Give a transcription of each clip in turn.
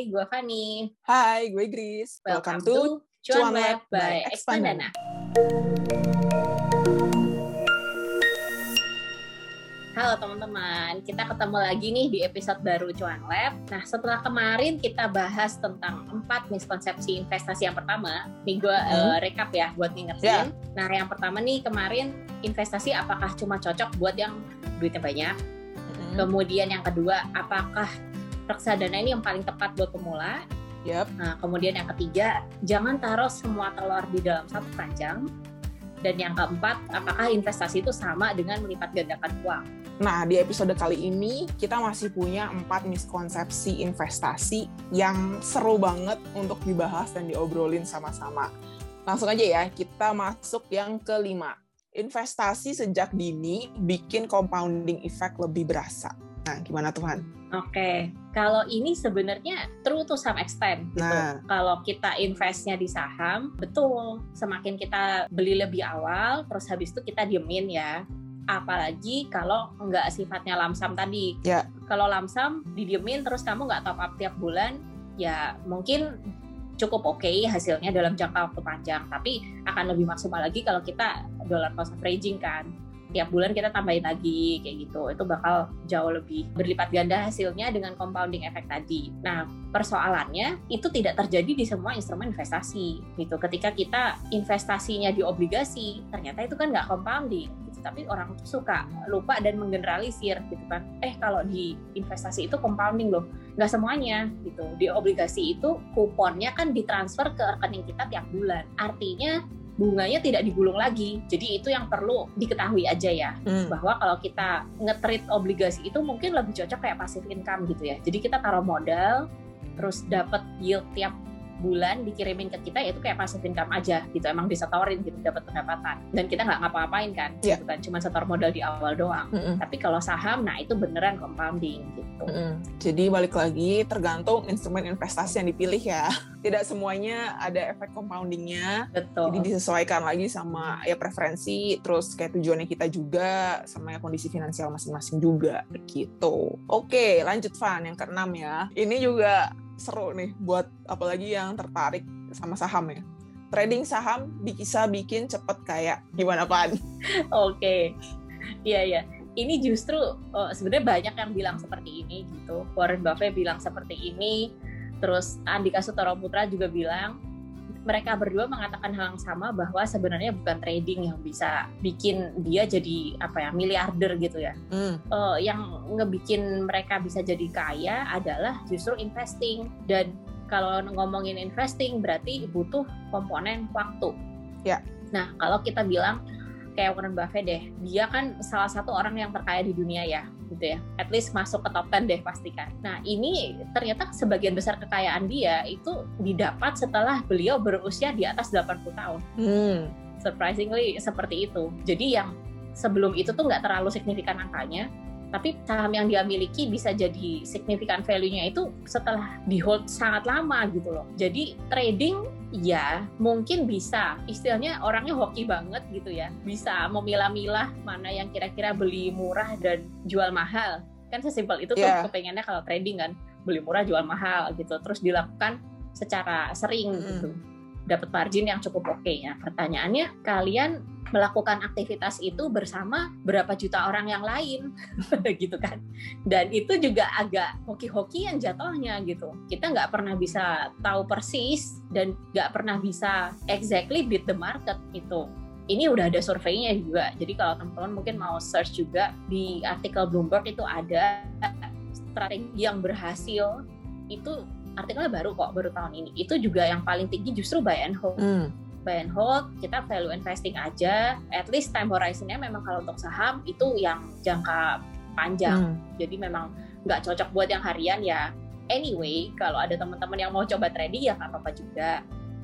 Hai, gue Fani. Hai, gue Gris. Welcome, to Cuan Lab by Expandana. Halo teman-teman, kita ketemu lagi nih di episode baru Cuan Lab. Nah, setelah kemarin kita bahas tentang empat miskonsepsi investasi yang pertama, nih gue uh, recap ya buat ngingetin. Yeah. Nah, yang pertama nih kemarin investasi apakah cuma cocok buat yang duitnya banyak? Mm-mm. Kemudian yang kedua, apakah reksadana ini yang paling tepat buat pemula? Yep. Nah, kemudian yang ketiga, jangan taruh semua telur di dalam satu keranjang. Dan yang keempat, apakah investasi itu sama dengan melipat gandakan uang? Nah, di episode kali ini kita masih punya empat miskonsepsi investasi yang seru banget untuk dibahas dan diobrolin sama-sama. Langsung aja ya, kita masuk yang kelima. Investasi sejak dini bikin compounding effect lebih berasa. Nah, gimana Tuhan? Oke, kalau ini sebenarnya true to some extent gitu. Nah. Kalau kita investnya di saham, betul. Semakin kita beli lebih awal, terus habis itu kita diemin ya. Apalagi kalau nggak sifatnya lamsam tadi. Ya. Kalau lamsam, didiemin terus kamu nggak top up tiap bulan, ya mungkin cukup oke hasilnya dalam jangka waktu panjang. Tapi akan lebih maksimal lagi kalau kita dollar cost averaging kan tiap bulan kita tambahin lagi kayak gitu. Itu bakal jauh lebih berlipat ganda hasilnya dengan compounding effect tadi. Nah persoalannya itu tidak terjadi di semua instrumen investasi gitu. Ketika kita investasinya di obligasi ternyata itu kan nggak compounding gitu. tapi orang tuh suka lupa dan menggeneralisir gitu kan. Eh kalau di investasi itu compounding loh. Nggak semuanya gitu. Di obligasi itu kuponnya kan ditransfer ke rekening kita tiap bulan. Artinya bunganya tidak digulung lagi. Jadi itu yang perlu diketahui aja ya. Hmm. Bahwa kalau kita nge-treat obligasi itu mungkin lebih cocok kayak passive income gitu ya. Jadi kita taruh modal terus dapat yield tiap bulan dikirimin ke kita yaitu kayak passive income aja gitu emang disetorin gitu dapat pendapatan dan kita nggak ngapa-ngapain kan Iya. gitu kan cuma setor modal di awal doang Mm-mm. tapi kalau saham nah itu beneran compounding gitu Mm-mm. Jadi balik lagi tergantung instrumen investasi yang dipilih ya. Tidak semuanya ada efek compoundingnya. betul Jadi disesuaikan lagi sama ya preferensi, terus kayak tujuannya kita juga, sama ya kondisi finansial masing-masing juga begitu. Oke, lanjut Van yang keenam ya. Ini juga seru nih buat apalagi yang tertarik sama saham ya. Trading saham bisa bikin cepet kaya. Gimana Pan? Oke, iya iya. Ini justru oh, sebenarnya banyak yang bilang seperti ini gitu. Warren Buffett bilang seperti ini. Terus Andika Sutoro Putra juga bilang mereka berdua mengatakan hal yang sama bahwa sebenarnya bukan trading yang bisa bikin dia jadi apa ya miliarder gitu ya. Hmm, Eh, yang ngebikin mereka bisa jadi kaya adalah justru investing dan kalau ngomongin investing berarti butuh komponen waktu. Ya. Nah, kalau kita bilang kayak Warren Buffett deh, dia kan salah satu orang yang terkaya di dunia ya, gitu ya. At least masuk ke top 10 deh pastikan. Nah, ini ternyata sebagian besar kekayaan dia itu didapat setelah beliau berusia di atas 80 tahun hmm, surprisingly seperti itu. Jadi yang sebelum itu tuh nggak terlalu signifikan angkanya, tapi saham yang dia miliki bisa jadi signifikan value-nya itu setelah di hold sangat lama gitu loh. Jadi trading ya mungkin bisa, istilahnya orangnya hoki banget gitu ya, bisa memilah-milah mana yang kira-kira beli murah dan jual mahal. Kan sesimpel itu tuh Yeah. kepengennya kalau trading kan, beli murah jual mahal gitu, terus dilakukan secara sering Mm-mm. gitu dapat margin yang cukup oke ya. Pertanyaannya, kalian melakukan aktivitas itu bersama berapa juta orang yang lain, gitu kan? Dan itu juga agak hoki-hokian jatuhnya gitu. Kita nggak pernah bisa tahu persis dan nggak pernah bisa exactly beat the market itu. Ini udah ada surveinya juga. Jadi kalau teman-teman mungkin mau search juga di artikel Bloomberg itu ada strategi yang berhasil itu artikelnya baru kok baru tahun ini. Itu juga yang paling tinggi justru buy and hold. Hmm, buy and hold kita value investing aja. At least time horizonnya memang kalau untuk saham itu yang jangka panjang. Hmm. jadi memang nggak cocok buat yang harian ya. Anyway kalau ada teman-teman yang mau coba trading ya nggak apa-apa juga.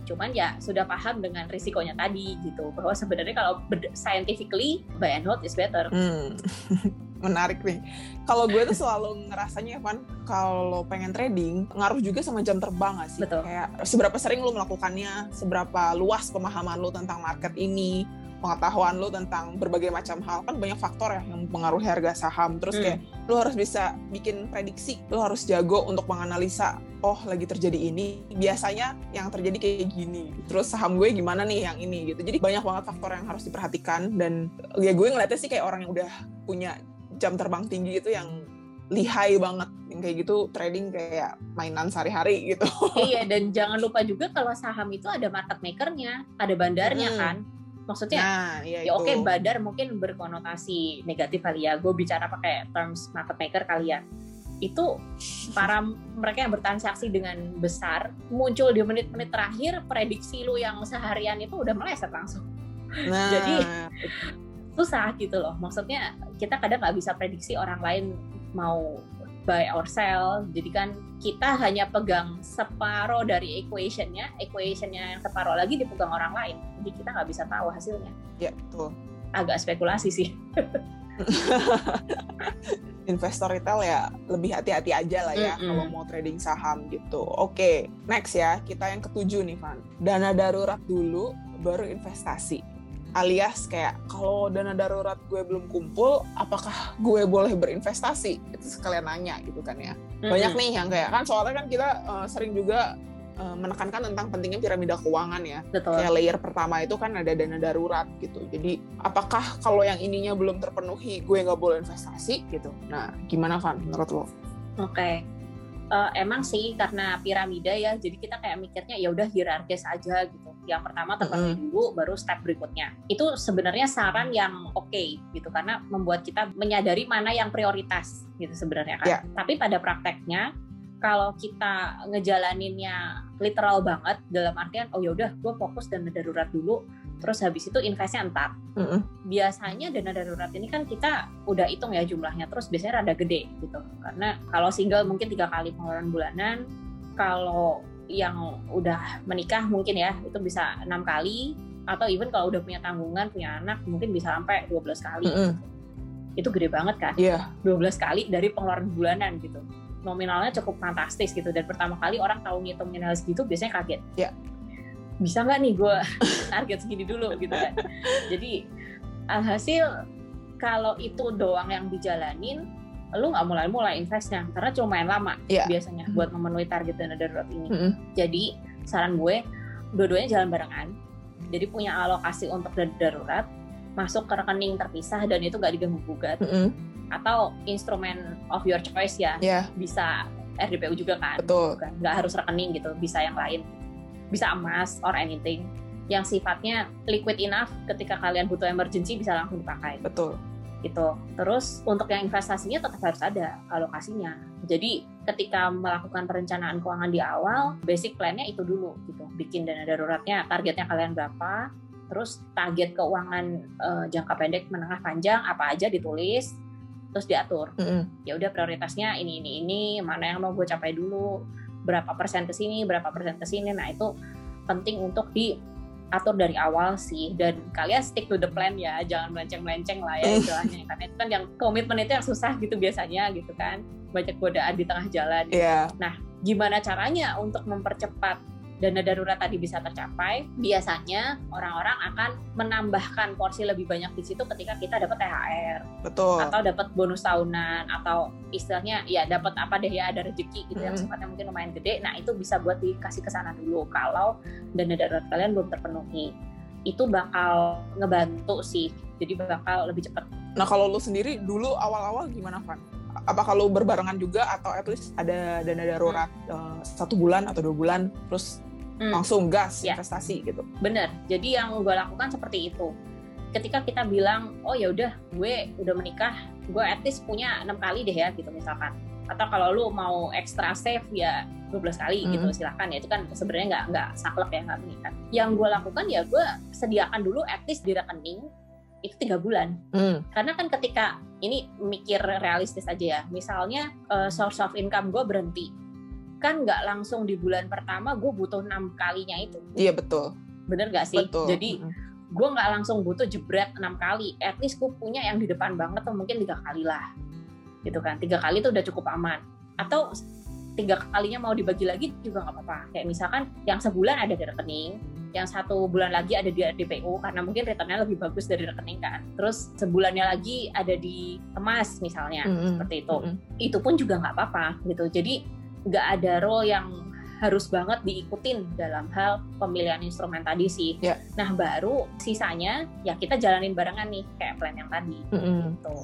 Cuman ya sudah paham dengan risikonya tadi gitu. Bahwa sebenarnya kalau scientifically buy and hold is better. Hmm. Menarik nih. Kalau gue tuh selalu ngerasanya, Evan, kalau pengen trading, ngaruh juga sama jam terbang gak sih? Betul. Kayak seberapa sering lu melakukannya, seberapa luas pemahaman lu tentang market ini, pengetahuan lu tentang berbagai macam hal kan banyak faktor ya yang mempengaruhi harga saham terus Hmm. kayak lu harus bisa bikin prediksi lu harus jago untuk menganalisa oh lagi terjadi ini biasanya yang terjadi kayak gini terus saham gue gimana nih yang ini gitu jadi banyak banget faktor yang harus diperhatikan dan ya gue ngeliatnya sih kayak orang yang udah punya jam terbang tinggi itu yang lihai banget. Yang kayak gitu trading kayak mainan sehari-hari gitu. Iya dan jangan lupa juga kalau saham itu ada market makernya ada bandarnya Mm-mm. kan. Maksudnya nah iya ya oke bandar mungkin berkonotasi negatif kali ya. Gue bicara pakai terms market maker kali ya. Itu para mereka yang bertransaksi dengan besar muncul di menit-menit terakhir prediksi lu yang seharian itu udah meleset langsung. Nah jadi- susah gitu loh maksudnya kita kadang nggak bisa prediksi orang lain mau buy or sell jadi kan kita hanya pegang separoh dari equationnya equationnya yang separoh lagi dipegang orang lain jadi kita nggak bisa tahu hasilnya ya betul agak spekulasi sih investor retail ya lebih hati-hati aja lah ya Mm-mm. kalau mau trading saham gitu. Oke, next ya kita yang ketujuh nih Van. Dana darurat dulu baru investasi. Alias kayak kalau dana darurat gue belum kumpul, apakah gue boleh berinvestasi? Itu sekalian nanya gitu kan ya. Banyak nih yang kayak kan soalnya kan kita eh, sering juga eh, menekankan tentang pentingnya piramida keuangan ya betul kayak layer pertama itu kan ada dana darurat gitu. Jadi apakah kalau yang ininya belum terpenuhi gue nggak boleh investasi gitu? Nah gimana Van menurut lo? Oke. Eh, emang sih karena piramida ya, jadi kita kayak mikirnya ya udah hierarkis aja gitu. Yang pertama terpenuhi dulu, baru step berikutnya. Itu sebenarnya saran yang oke gitu karena membuat kita menyadari mana yang prioritas gitu sebenarnya kan. Ya. Tapi pada prakteknya kalau kita ngejalaninnya literal banget dalam artian oh ya udah gue fokus dana darurat dulu, terus habis itu investnya entar biasanya dana darurat ini kan kita udah hitung ya jumlahnya terus biasanya rada gede gitu karena kalau single mungkin tiga kali pengeluaran bulanan kalau yang udah menikah mungkin ya itu bisa enam kali. Atau even kalau udah punya tanggungan punya anak mungkin bisa sampai 12 kali Mm-mm. itu gede banget kan? Iya, 12 kali dari pengeluaran bulanan gitu. Nominalnya cukup fantastis gitu. Dan pertama kali orang tahu ngitung nominal segitu biasanya kaget. Ya. bisa nggak nih gue target segini dulu gitu kan? Jadi alhasil kalau itu doang yang dijalanin lu nggak mulai-mulai investnya karena cuma main lama Iya. biasanya buat memenuhi target dana darurat ini Mm-mm. jadi saran gue dua-duanya jalan barengan jadi punya alokasi untuk dana darurat masuk ke rekening terpisah dan itu nggak diganggu gugat Mm-mm. atau instrumen of your choice ya Iya, bisa RDPU juga kan betul. bukan nggak harus rekening gitu bisa yang lain bisa emas or anything yang sifatnya liquid enough ketika kalian butuh emergency bisa langsung dipakai Betul. Gitu. Terus untuk yang investasinya tetap harus ada alokasinya. Jadi ketika melakukan perencanaan keuangan di awal basic plan-nya itu dulu gitu. Bikin dana daruratnya targetnya kalian berapa terus target keuangan eh, jangka pendek menengah panjang apa aja ditulis terus diatur. Mm-mm. ya udah prioritasnya ini ini ini mana yang mau gue capai dulu berapa persen ke sini berapa persen ke sini. Nah itu penting untuk diatur dari awal sih. Dan kalian stick to the plan ya jangan melenceng melenceng lah ya istilahnya. Karena itu kan yang komitmen itu yang susah gitu biasanya gitu kan. Banyak godaan di tengah jalan. Iya, gimana caranya untuk mempercepat dana darurat tadi bisa tercapai biasanya orang-orang akan menambahkan porsi lebih banyak di situ ketika kita dapat THR betul. atau dapat bonus tahunan atau istilahnya ya dapat apa deh ya ada rezeki gitu yang Mm. sifatnya mungkin lumayan gede nah itu bisa buat dikasih ke sana dulu kalau dana darurat kalian belum terpenuhi itu bakal ngebantu sih jadi bakal lebih cepat Nah kalau lu sendiri dulu awal-awal gimana Van? Apa kalau berbarengan juga atau at least ada dana darurat eh, satu bulan atau dua bulan terus Hmm. langsung gas Ya. investasi gitu? bener jadi yang gue lakukan seperti itu ketika kita bilang oh ya udah gue udah menikah gue at least punya enam kali deh ya gitu misalkan atau kalau lu mau extra save ya 12 kali gitu Mhm. silahkan ya itu kan sebenarnya nggak nggak saklek ya nggak mengikat yang gue lakukan ya gue sediakan dulu at least di rekening itu tiga bulan Hmm. karena kan ketika ini mikir realistis aja ya misalnya eh, source of income gue berhenti kan nggak langsung di bulan pertama gue butuh enam kalinya itu Iya betul. bener gak sih Betul. jadi gue nggak langsung butuh jebret enam kali at least gue punya yang di depan banget tuh mungkin tiga kali lah gitu kan tiga kali tuh udah cukup aman atau tiga kalinya mau dibagi lagi juga nggak apa-apa kayak misalkan yang sebulan ada di rekening yang satu bulan lagi ada di DPO karena mungkin returnnya lebih bagus dari rekening kan. Terus sebulannya lagi ada di emas misalnya mm -hmm. seperti itu. Mm -hmm. Itu pun juga nggak apa-apa gitu. Jadi nggak ada role yang harus banget diikutin dalam hal pemilihan instrumen tadi sih. Yeah. Nah baru sisanya ya kita jalanin barengan nih kayak plan yang tadi. Mm -hmm. gitu.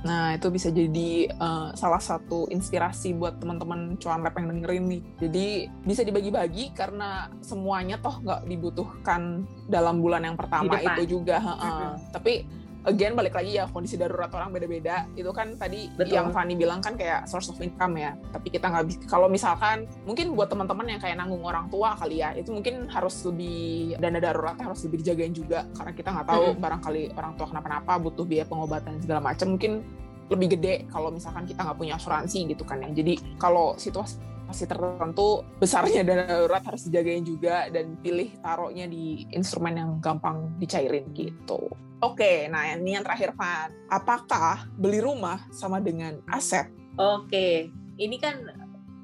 Nah, itu bisa jadi uh, salah satu inspirasi buat teman-teman cuan lab yang dengerin nih. Jadi bisa dibagi-bagi karena semuanya toh nggak dibutuhkan dalam bulan yang pertama itu juga. Uh -uh. Tapi again balik lagi ya kondisi darurat orang beda-beda itu kan tadi Betul. yang Fanny bilang kan kayak source of income ya tapi kita nggak bisa kalau misalkan mungkin buat teman-teman yang kayak nanggung orang tua kali ya itu mungkin harus lebih dana daruratnya harus lebih dijagain juga karena kita nggak tahu hmm. barangkali orang tua kenapa-napa butuh biaya pengobatan segala macam mungkin lebih gede kalau misalkan kita nggak punya asuransi gitu kan ya jadi kalau situasi masih tertentu besarnya dana darurat harus dijagain juga dan pilih taruhnya di instrumen yang gampang dicairin gitu. Oke, nah ini yang terakhir Van. Apakah beli rumah sama dengan aset? Oke, ini kan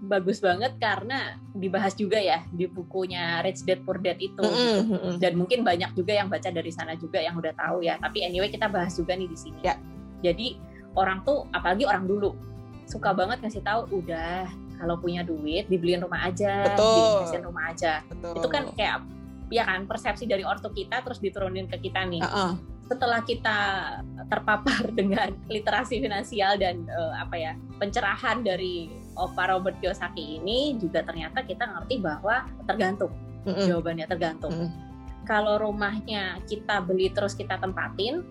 bagus banget karena dibahas juga ya di bukunya Rich Dad Poor Dad itu mm -hmm. dan mungkin banyak juga yang baca dari sana juga yang udah tahu ya tapi anyway kita bahas juga nih di sini ya jadi orang tuh apalagi orang dulu suka banget ngasih tahu udah kalau punya duit dibeliin rumah aja Betul. rumah aja Betul. itu kan kayak ya kan persepsi dari ortu kita terus diturunin ke kita nih uh -uh setelah kita terpapar dengan literasi finansial dan uh, apa ya pencerahan dari Opa Robert Kiyosaki ini juga ternyata kita ngerti bahwa tergantung mm -hmm. jawabannya tergantung mm -hmm. kalau rumahnya kita beli terus kita tempatin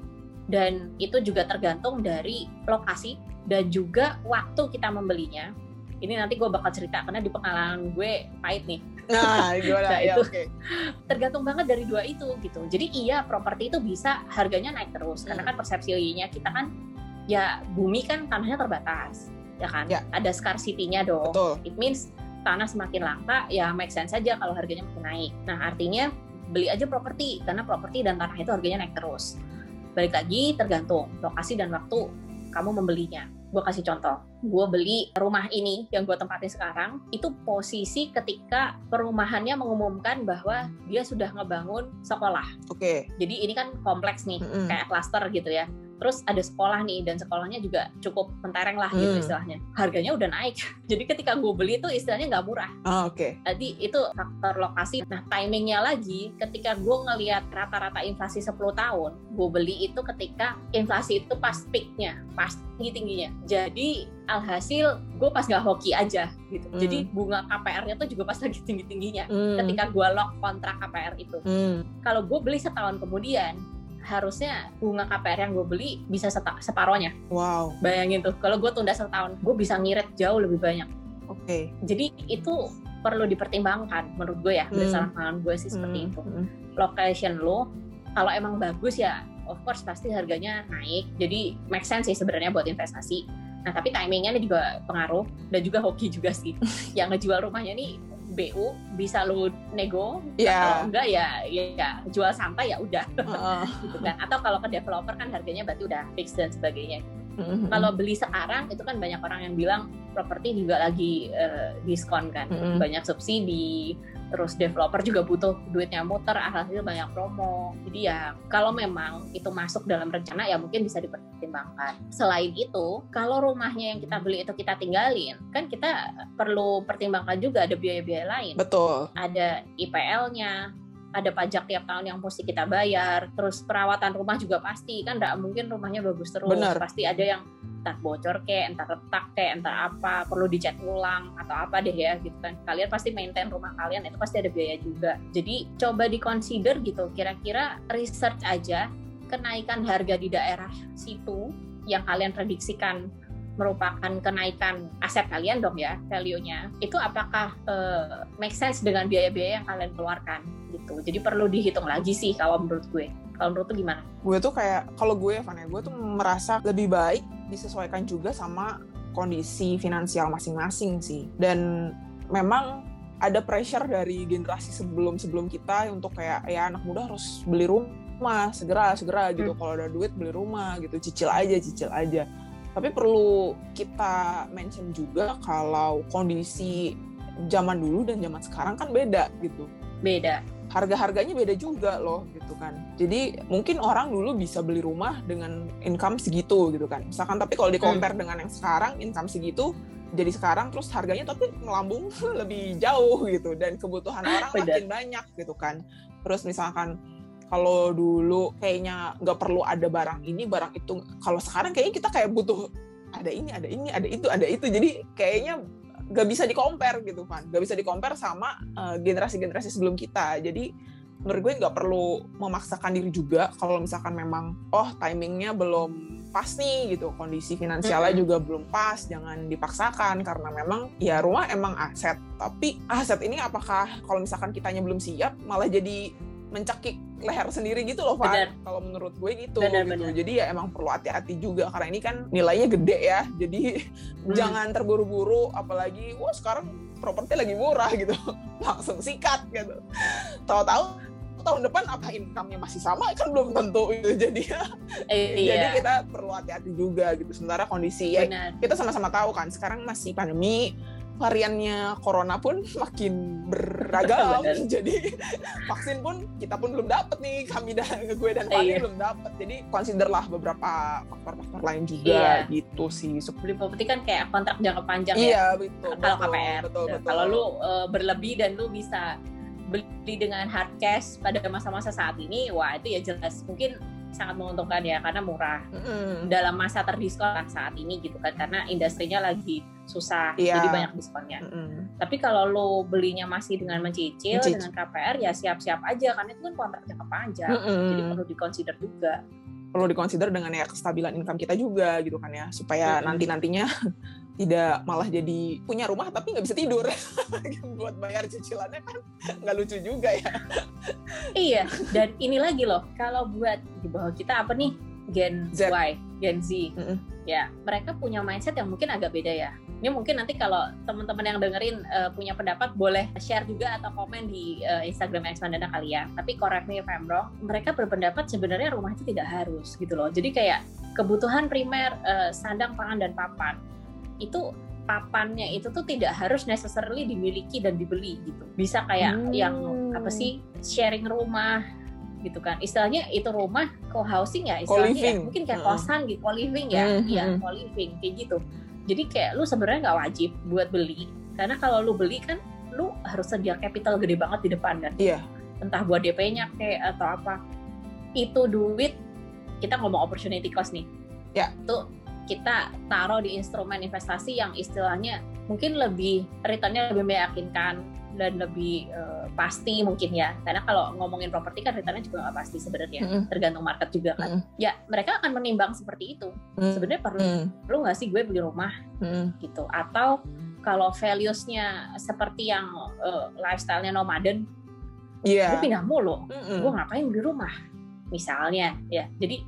dan itu juga tergantung dari lokasi dan juga waktu kita membelinya ini nanti gue bakal cerita karena di pengalaman gue pahit nih Nah, gimana? nah, ya, itu okay. tergantung banget dari dua itu gitu. Jadi iya properti itu bisa harganya naik terus hmm. karena kan persepsinya kita kan ya bumi kan tanahnya terbatas, ya kan? Ya. Ada scarcity-nya dong. Betul. It means tanah semakin langka ya make sense saja kalau harganya makin naik. Nah, artinya beli aja properti karena properti dan tanah itu harganya naik terus. Balik lagi tergantung lokasi dan waktu kamu membelinya gue kasih contoh gue beli rumah ini yang gue tempatin sekarang itu posisi ketika perumahannya mengumumkan bahwa dia sudah ngebangun sekolah oke okay. jadi ini kan kompleks nih mm -hmm. kayak klaster gitu ya terus ada sekolah nih dan sekolahnya juga cukup mentereng lah gitu hmm. istilahnya harganya udah naik jadi ketika gue beli itu istilahnya nggak murah oh, oke okay. jadi itu faktor lokasi nah timingnya lagi ketika gue ngelihat rata-rata inflasi 10 tahun gue beli itu ketika inflasi itu pas peaknya pas tinggi tingginya jadi alhasil gue pas nggak hoki aja gitu hmm. jadi bunga KPR-nya tuh juga pas lagi tinggi tingginya hmm. ketika gue lock kontrak KPR itu hmm. kalau gue beli setahun kemudian harusnya bunga KPR yang gue beli bisa separohnya. Wow. Bayangin tuh, kalau gue tunda setahun, gue bisa ngirit jauh lebih banyak. Oke. Okay. Jadi itu perlu dipertimbangkan menurut gue ya, hmm. berdasarkan pengalaman gue sih seperti hmm. itu. Hmm. Location lo, kalau emang bagus ya, of course pasti harganya naik. Jadi make sense sih sebenarnya buat investasi. Nah tapi timingnya ini juga pengaruh dan juga hoki juga sih. yang ngejual rumahnya nih BU bisa lu nego yeah. kalau enggak ya, ya ya jual santai ya udah uh. gitu kan atau kalau ke developer kan harganya berarti udah fix dan sebagainya mm-hmm. kalau beli sekarang itu kan banyak orang yang bilang properti juga lagi uh, diskon kan mm-hmm. banyak subsidi terus developer juga butuh duitnya muter alhasil banyak promo. Jadi ya kalau memang itu masuk dalam rencana ya mungkin bisa dipertimbangkan. Selain itu kalau rumahnya yang kita beli itu kita tinggalin kan kita perlu pertimbangkan juga ada biaya-biaya lain. Betul. Ada IPL-nya ada pajak tiap tahun yang mesti kita bayar, terus perawatan rumah juga pasti kan nggak mungkin rumahnya bagus terus, Bener. pasti ada yang entar bocor kayak, entar retak kayak, entar apa, perlu dicat ulang atau apa deh ya gitu kan. Kalian pasti maintain rumah kalian itu pasti ada biaya juga. Jadi coba dikonsider gitu, kira-kira research aja kenaikan harga di daerah situ yang kalian prediksikan merupakan kenaikan aset kalian dong ya value-nya. Itu apakah uh, make sense dengan biaya-biaya yang kalian keluarkan gitu. Jadi perlu dihitung lagi sih kalau menurut gue. Kalau menurut tuh gimana? Gue tuh kayak kalau gue Van gue tuh merasa lebih baik disesuaikan juga sama kondisi finansial masing-masing sih. Dan memang ada pressure dari generasi sebelum-sebelum kita untuk kayak ya anak muda harus beli rumah segera segera gitu. Hmm. kalau ada duit beli rumah gitu. Cicil aja cicil aja tapi perlu kita mention juga kalau kondisi zaman dulu dan zaman sekarang kan beda gitu. Beda. harga-harganya beda juga loh gitu kan. Jadi mungkin orang dulu bisa beli rumah dengan income segitu gitu kan. Misalkan tapi kalau di compare hmm. dengan yang sekarang income segitu jadi sekarang terus harganya tapi melambung lebih jauh gitu dan kebutuhan orang makin banyak gitu kan. Terus misalkan kalau dulu kayaknya nggak perlu ada barang ini barang itu kalau sekarang kayaknya kita kayak butuh ada ini ada ini ada itu ada itu. Jadi kayaknya nggak bisa di compare gitu kan nggak bisa di compare sama uh, generasi-generasi sebelum kita. Jadi menurut gue nggak perlu memaksakan diri juga kalau misalkan memang oh timingnya belum pas nih gitu. Kondisi finansialnya mm -hmm. juga belum pas jangan dipaksakan. Karena memang ya rumah emang aset. Tapi aset ini apakah kalau misalkan kitanya belum siap malah jadi mencekik leher sendiri gitu loh Pak. Kalau menurut gue gitu. Bener, gitu. Bener. Jadi ya emang perlu hati-hati juga karena ini kan nilainya gede ya. Jadi hmm. jangan terburu-buru apalagi wah sekarang properti lagi murah gitu. Langsung sikat gitu. Tahu-tahu tahun depan apa income-nya masih sama kan belum tentu gitu jadi eh, iya. jadi kita perlu hati-hati juga gitu sementara kondisi ya kita sama-sama tahu kan sekarang masih pandemi variannya corona pun makin beragam jadi vaksin pun kita pun belum dapat nih kami dan gue dan Fani iya. belum dapat jadi consider lah beberapa faktor-faktor lain juga iya. gitu sih beli properti kan kayak kontrak jangka panjang iya, ya betul kalau KPR betul, betul. kalau lu uh, berlebih dan lu bisa beli dengan hard cash pada masa-masa saat ini wah itu ya jelas mungkin sangat menguntungkan ya karena murah mm. dalam masa terdiskon saat ini gitu kan karena industrinya lagi susah yeah. jadi banyak diskonnya. Mm. Tapi kalau lo belinya masih dengan mencicil, mencicil. dengan KPR ya siap-siap aja karena itu kan kontrak jangka panjang mm jadi perlu dikonsider juga. Perlu dikonsider dengan ya kestabilan income kita juga gitu kan ya supaya mm nanti nantinya tidak malah jadi punya rumah tapi nggak bisa tidur. Buat bayar cicilannya kan nggak lucu juga ya. Iya dan ini lagi loh kalau buat di bawah kita apa nih? Gen Z. Y Gen Z. Mm -hmm. ya mereka punya mindset yang mungkin agak beda ya. Ini mungkin nanti kalau teman-teman yang dengerin uh, punya pendapat boleh share juga atau komen di uh, Instagram Expandana kalian tapi correct me if I'm wrong mereka berpendapat sebenarnya rumah itu tidak harus gitu loh. Jadi kayak kebutuhan primer uh, sandang pangan dan papan itu papannya itu tuh tidak harus necessarily dimiliki dan dibeli gitu. Bisa kayak hmm. yang apa sih sharing rumah gitu kan. Istilahnya itu rumah co-housing ya istilahnya ya. Mungkin kayak hmm. kosan gitu, co-living ya. Iya, hmm. co-living kayak gitu. Jadi kayak lu sebenarnya nggak wajib buat beli karena kalau lu beli kan lu harus sedia capital gede banget di depan kan. Iya. Entah buat DP-nya kayak atau apa. Itu duit kita ngomong opportunity cost nih. Ya. Itu kita taruh di instrumen investasi yang istilahnya mungkin lebih returnnya lebih meyakinkan dan lebih uh, pasti mungkin ya karena kalau ngomongin properti kan returnnya juga nggak pasti sebenarnya mm -hmm. tergantung market juga kan mm -hmm. ya mereka akan menimbang seperti itu mm -hmm. sebenarnya perlu mm -hmm. perlu nggak sih gue beli rumah mm -hmm. gitu atau kalau valuesnya seperti yang uh, lifestyle-nya nomaden yeah. gue pindah mulu mm -hmm. gue ngapain beli rumah misalnya ya jadi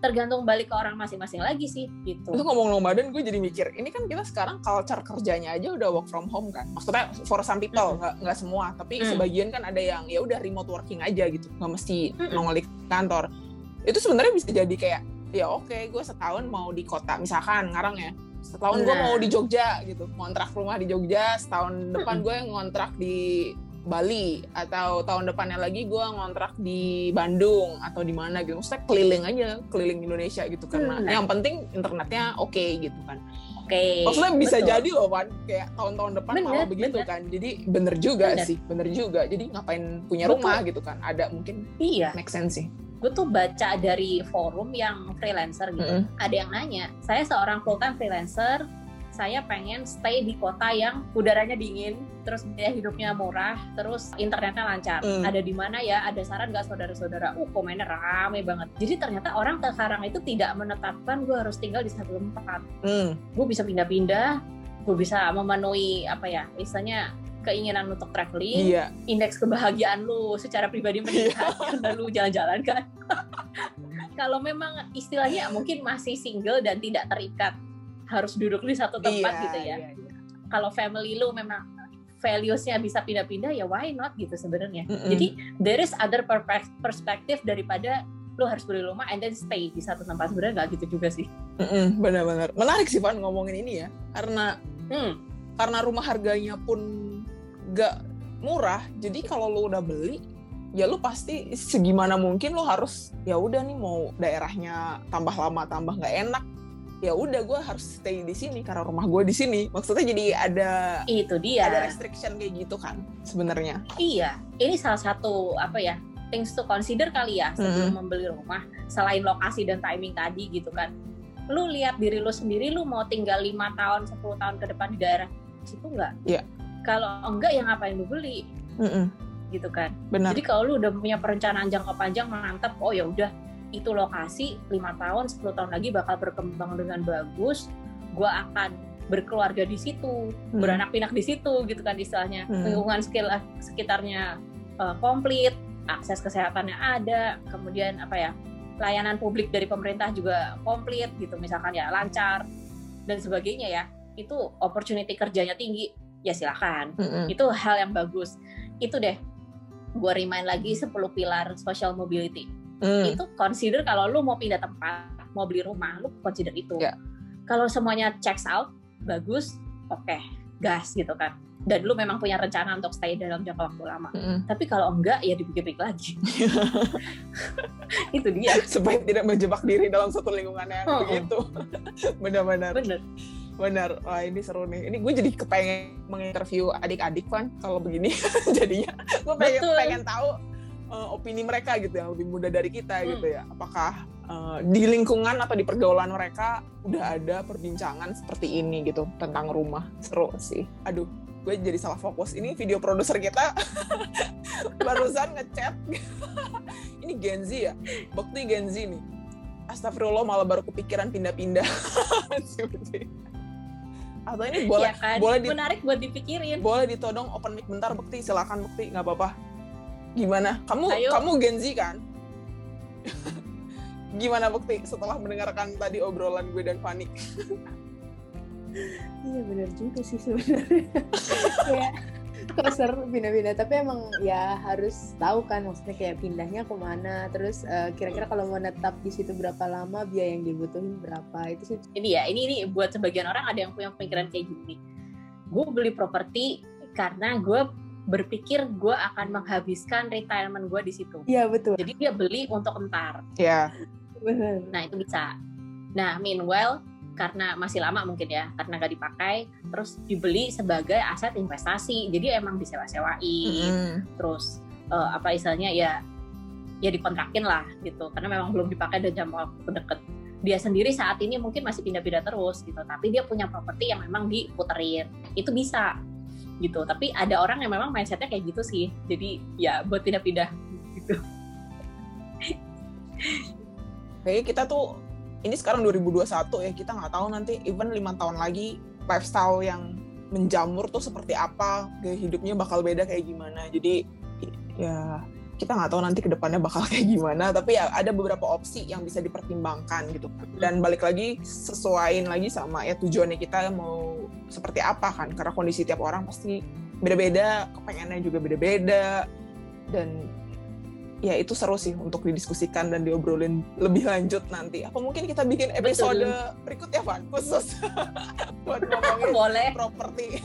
tergantung balik ke orang masing-masing lagi sih gitu. Itu ngomong nomaden gue jadi mikir, ini kan kita sekarang culture kerjanya aja udah work from home kan. Maksudnya for some people nggak mm -hmm. semua, tapi mm. sebagian kan ada yang ya udah remote working aja gitu, nggak mesti mm nongol di kantor. Itu sebenarnya bisa jadi kayak ya oke okay, gue setahun mau di kota misalkan ngarang ya setahun nah. gue mau di Jogja gitu ngontrak rumah di Jogja setahun depan gue ngontrak di Bali atau tahun depannya lagi gue ngontrak di Bandung atau di mana gitu maksudnya keliling aja keliling Indonesia gitu karena hmm. yang penting internetnya oke okay, gitu kan oke okay. maksudnya bisa Betul. jadi loh kan kayak tahun-tahun depan bener, malah begitu bener. kan jadi bener juga bener. sih bener juga jadi ngapain punya Betul. rumah gitu kan ada mungkin iya make sense sih gue tuh baca dari forum yang freelancer gitu mm -hmm. ada yang nanya saya seorang full time freelancer saya pengen stay di kota yang udaranya dingin, terus biaya hidupnya murah, terus internetnya lancar. Mm. Ada di mana ya? Ada saran nggak saudara-saudara? Uh, komennya rame banget. Jadi ternyata orang sekarang itu tidak menetapkan gue harus tinggal di satu tempat. Mm. Gue bisa pindah-pindah, gue bisa memenuhi apa ya? Istilahnya keinginan untuk traveling, iya. indeks kebahagiaan lu secara pribadi meningkat iya. karena lu jalan-jalan kan. Kalau memang istilahnya mungkin masih single dan tidak terikat harus duduk di satu tempat iya, gitu ya. Iya, iya. Kalau family lu memang values-nya bisa pindah-pindah ya why not gitu sebenarnya. Mm -hmm. Jadi there is other perspective daripada lu harus beli rumah and then stay di satu tempat sebenarnya nggak gitu juga sih. Mm -hmm, benar-benar menarik sih Pan ngomongin ini ya karena hmm. karena rumah harganya pun nggak murah jadi kalau lu udah beli ya lu pasti segimana mungkin lu harus ya udah nih mau daerahnya tambah lama tambah nggak enak ya udah gue harus stay di sini karena rumah gue di sini. Maksudnya jadi ada itu dia. ada restriction kayak gitu kan sebenarnya. Iya ini salah satu apa ya things to consider kali ya sebelum hmm. membeli rumah selain lokasi dan timing tadi gitu kan. Lu lihat diri lu sendiri lu mau tinggal lima tahun 10 tahun ke depan di daerah situ enggak iya. Kalau enggak ya ngapain lu beli? Mm -mm. gitu kan. Benar. jadi kalau lu udah punya perencanaan jangka panjang mantap oh ya udah itu lokasi lima tahun 10 tahun lagi bakal berkembang dengan bagus gue akan berkeluarga di situ hmm. beranak pinak di situ gitu kan istilahnya hmm. lingkungan sekitarnya uh, komplit akses kesehatannya ada kemudian apa ya layanan publik dari pemerintah juga komplit gitu misalkan ya lancar dan sebagainya ya itu opportunity kerjanya tinggi ya silakan hmm. itu hal yang bagus itu deh gue remind lagi 10 pilar social mobility hmm. itu consider kalau lu mau pindah tempat mau beli rumah lu consider itu yeah. kalau semuanya checks out bagus oke okay, gas gitu kan dan lu memang punya rencana untuk stay dalam jangka waktu lama. Mm-hmm. Tapi kalau enggak ya dipikir-pikir lagi. itu dia. Supaya tidak menjebak diri dalam satu lingkungan yang oh, begitu. Benar-benar. Benar. Benar. Wah ini seru nih. Ini gue jadi kepengen menginterview adik-adik kan kalau begini. Jadinya gue pengen, pengen tahu uh, opini mereka gitu yang lebih muda dari kita hmm. gitu ya. Apakah uh, di lingkungan atau di pergaulan mereka udah ada perbincangan seperti ini gitu tentang rumah. Seru sih. Aduh, gue jadi salah fokus. Ini video produser kita barusan ngechat. ini Gen Z ya? Bukti Gen Z nih. Astagfirullah malah baru kepikiran pindah-pindah. atau ini boleh ya kan? boleh di, menarik buat dipikirin boleh ditodong open mic bentar bukti silakan bukti nggak apa-apa Gimana? Kamu Ayo. kamu Gen Z kan? Gimana bukti setelah mendengarkan tadi obrolan gue dan Fani? iya benar juga sih sebenarnya. kayak kok seru pindah-pindah tapi emang ya harus tahu kan maksudnya kayak pindahnya ke mana terus uh, kira-kira kalau mau netap di situ berapa lama biaya yang dibutuhin berapa itu sih ini ya ini ini buat sebagian orang ada yang punya pemikiran kayak gini gue beli properti karena gue berpikir gue akan menghabiskan retirement gue di situ. Iya betul. Jadi dia beli untuk entar. Iya. Benar. Nah itu bisa. Nah meanwhile karena masih lama mungkin ya karena gak dipakai terus dibeli sebagai aset investasi jadi emang disewa-sewain mm. terus uh, apa istilahnya ya ya dikontrakin lah gitu karena memang belum dipakai dan jam waktu deket dia sendiri saat ini mungkin masih pindah-pindah terus gitu tapi dia punya properti yang memang diputerin itu bisa gitu. Tapi ada orang yang memang mindsetnya kayak gitu sih. Jadi ya buat pindah-pindah gitu. Kayak kita tuh ini sekarang 2021 ya kita nggak tahu nanti even lima tahun lagi lifestyle yang menjamur tuh seperti apa gaya hidupnya bakal beda kayak gimana. Jadi ya kita nggak tahu nanti ke depannya bakal kayak gimana tapi ya ada beberapa opsi yang bisa dipertimbangkan gitu. Dan balik lagi sesuaiin lagi sama ya tujuannya kita mau seperti apa kan karena kondisi tiap orang pasti beda-beda kepengennya juga beda-beda. Dan ya itu seru sih untuk didiskusikan dan diobrolin lebih lanjut nanti. Apa mungkin kita bikin episode Betul. berikutnya Van? Khusus. Buat ngomongin boleh. properti.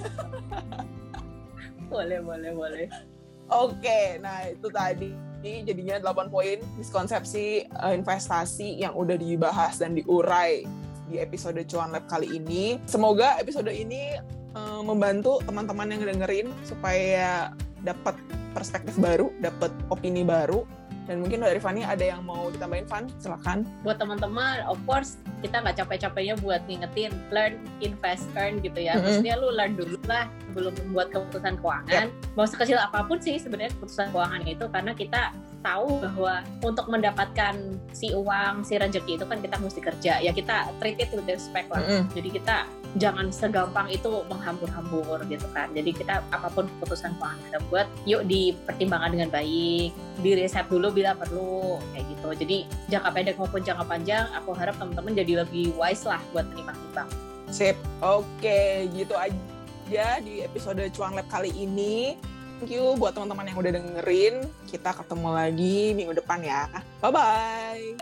Boleh boleh boleh Oke, nah itu tadi jadinya 8 poin miskonsepsi uh, investasi yang udah dibahas dan diurai di episode Cuan Lab kali ini. Semoga episode ini uh, membantu teman-teman yang dengerin supaya dapat perspektif baru, dapat opini baru dan mungkin dari Fanny ada yang mau ditambahin Van, silakan. Buat teman-teman, of course kita nggak capek-capeknya buat ngingetin learn, invest, earn gitu ya. Mm -hmm. Maksudnya lu learn dulu lah belum membuat keputusan keuangan. Yeah. Mau sekecil apa pun sih sebenarnya keputusan keuangan itu karena kita tahu bahwa untuk mendapatkan si uang, si rezeki itu kan kita mesti kerja. Ya kita treat it with respect lah. Mm -hmm. Jadi kita jangan segampang itu menghambur-hambur gitu kan. Jadi kita apa pun keputusan keuangan kita buat, yuk dipertimbangkan dengan baik, di riset dulu bila perlu kayak gitu. Jadi jangka pendek maupun jangka panjang, aku harap teman-teman jadi lebih wise lah buat menimbang-nimbang. Sip, oke gitu aja di episode Cuang Lab kali ini. Thank you buat teman-teman yang udah dengerin. Kita ketemu lagi minggu depan ya. Bye-bye.